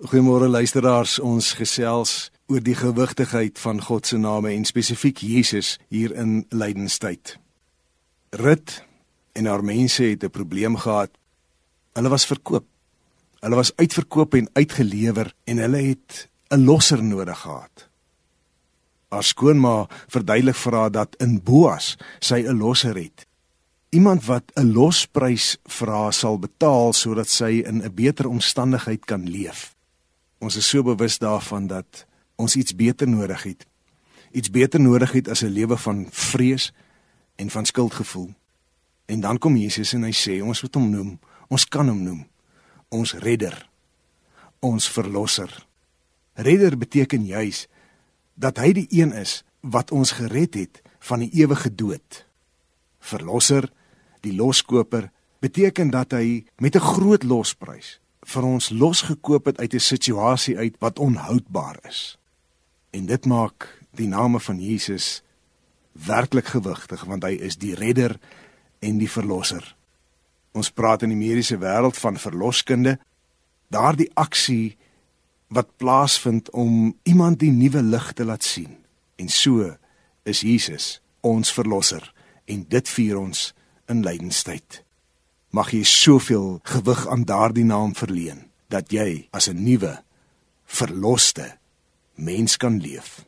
Goeiemôre luisteraars, ons gesels oor die gewigtigheid van God se name en spesifiek Jesus hier in lydenstyd. Rut en haar mense het 'n probleem gehad. Hulle was verkoop. Hulle was uitverkoop en uitgelewer en hulle het 'n losser nodig gehad. Haar skoonma verduidelik vir haar dat in Boas sy 'n losser het. Iemand wat 'n losprys vir haar sal betaal sodat sy in 'n beter omstandigheid kan leef. Ons is so bewus daarvan dat ons iets beter nodig het. Iets beter nodig het as 'n lewe van vrees en van skuldgevoel. En dan kom Jesus en hy sê ons moet hom noem. Ons kan hom noem. Ons redder. Ons verlosser. Redder beteken juis dat hy die een is wat ons gered het van die ewige dood. Verlosser, die loskoper, beteken dat hy met 'n groot losprys vir ons losgekoop het uit 'n situasie uit wat onhoudbaar is. En dit maak die name van Jesus werklik gewigtig want hy is die redder en die verlosser. Ons praat in die mediese wêreld van verloskunde, daardie aksie wat plaasvind om iemand die nuwe lig te laat sien. En so is Jesus ons verlosser en dit vier ons in lydenstyd mag jy soveel gewig aan daardie naam verleen dat jy as 'n nuwe verloste mens kan leef.